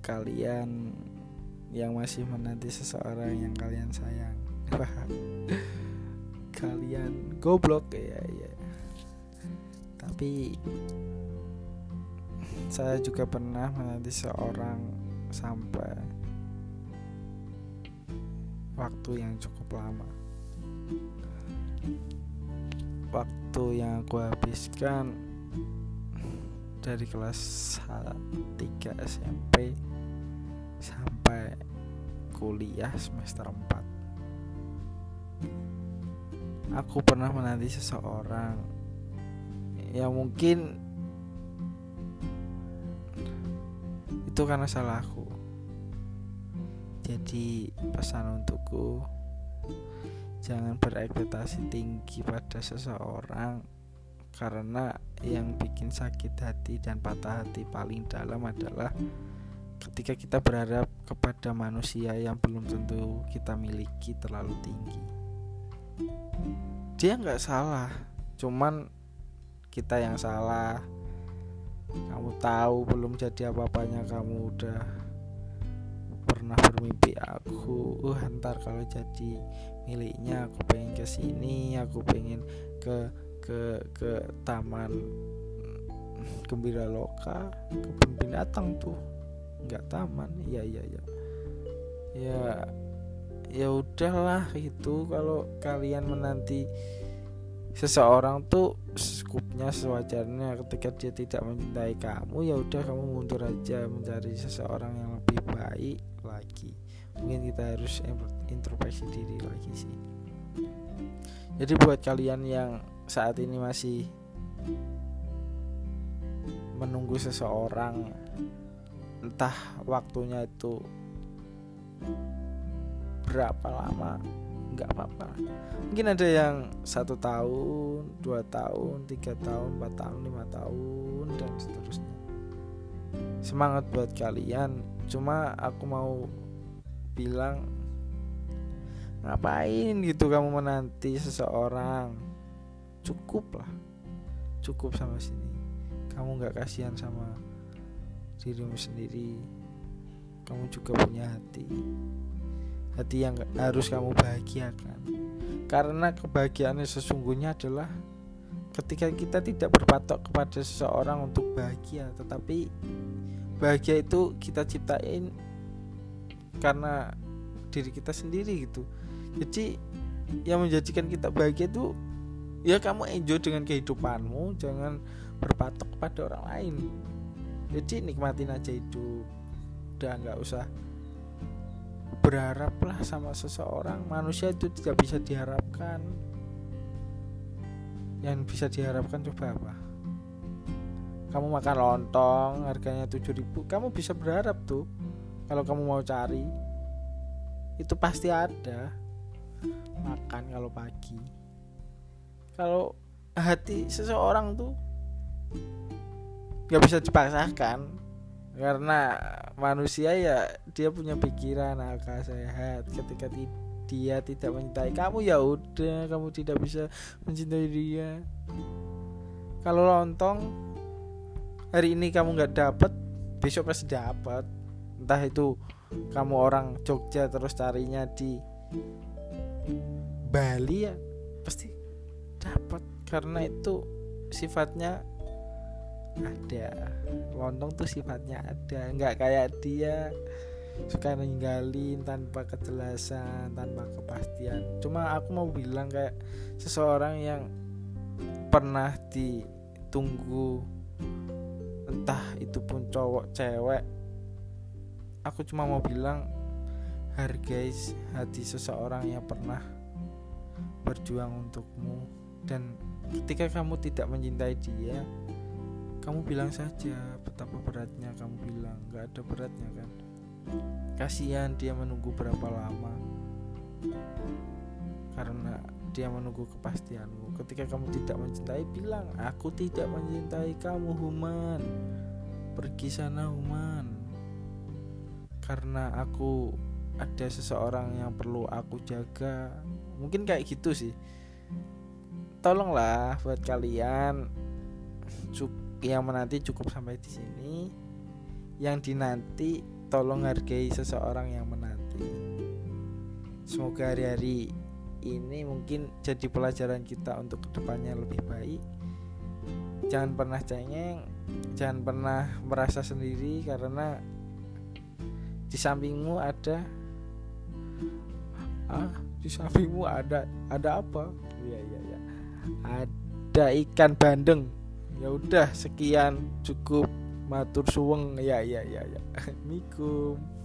kalian yang masih menanti seseorang yang kalian sayang. Kalian goblok ya ya. Tapi saya juga pernah menanti seorang sampai waktu yang cukup lama. Waktu yang aku habiskan dari kelas 3 SMP sampai kuliah semester 4 aku pernah menanti seseorang. Yang mungkin itu karena salahku jadi pesan untukku jangan berekspektasi tinggi pada seseorang karena yang bikin sakit hati dan patah hati paling dalam adalah ketika kita berharap kepada manusia yang belum tentu kita miliki terlalu tinggi. Dia nggak salah cuman kita yang salah. Kamu tahu belum jadi apa-apanya kamu udah pernah bermimpi aku uh ntar kalau jadi miliknya aku pengen ke sini aku pengen ke ke ke taman gembira loka kebun binatang tuh. Nggak taman. Iya iya iya. Ya ya udahlah itu. Kalau kalian menanti seseorang tuh skupnya sewajarnya ketika dia tidak mencintai kamu ya udah kamu mundur aja mencari seseorang yang lebih baik lagi. Mungkin kita harus introspeksi diri lagi sih. Jadi buat kalian yang saat ini masih menunggu seseorang entah waktunya itu berapa lama nggak apa-apa. Mungkin ada yang satu tahun dua tahun tiga tahun empat tahun lima tahun dan seterusnya. Semangat buat kalian. Cuma aku mau bilang ngapain gitu kamu menanti seseorang cukup lah. Cukup sama sini. Kamu nggak kasihan sama dirimu sendiri. Kamu juga punya hati. Hati yang harus kamu bahagiakan. Karena kebahagiaan sesungguhnya adalah ketika kita tidak berpatok kepada seseorang untuk bahagia tetapi bahagia itu kita ciptain karena diri kita sendiri gitu. Jadi yang menjadikan kita bahagia itu ya kamu enjoy dengan kehidupanmu jangan berpatok kepada orang lain. Jadi nikmatin aja hidup. Udah nggak usah berharaplah sama seseorang. Manusia itu tidak bisa diharapkan. Yang bisa diharapkan coba apa? Kamu makan lontong harganya 7000 kamu bisa berharap tuh kalau kamu mau cari itu pasti ada. Makan kalau pagi kalau hati seseorang tuh nggak bisa dipaksakan. Karena manusia ya dia punya pikiran akal sehat. Ketika dia tidak mencintai kamu ya udah kamu tidak bisa mencintai dia. Kalau lontong hari ini kamu nggak dapat besok pasti dapat entah itu kamu orang Jogja terus carinya di Bali ya pasti dapat karena itu sifatnya ada. Lontong tuh sifatnya ada. Nggak kayak dia suka ninggalin tanpa kejelasan tanpa kepastian. Cuma aku mau bilang kayak seseorang yang pernah ditunggu entah itu pun cowok cewek aku cuma mau bilang hargai hati seseorang yang pernah berjuang untukmu dan ketika kamu tidak mencintai dia kamu bilang saja betapa beratnya kamu bilang. Nggak ada beratnya kan? Kasihan dia menunggu berapa lama. Karena dia menunggu kepastianmu. Ketika kamu tidak mencintai bilang aku tidak mencintai kamu Human. Pergi sana Human. Karena aku ada seseorang yang perlu aku jaga. Mungkin kayak gitu sih tolonglah buat kalian yang menanti cukup sampai di sini. Yang dinanti tolong hargai seseorang yang menanti. Semoga hari-hari ini mungkin jadi pelajaran kita untuk ke depannya lebih baik. Jangan pernah cengeng jangan pernah merasa sendiri karena di sampingmu ada ah di sampingmu ada ada apa? Iya iya ya ada ikan bandeng. Ya udah sekian. Cukup matur suweng. Ya ya ya ya. Mikum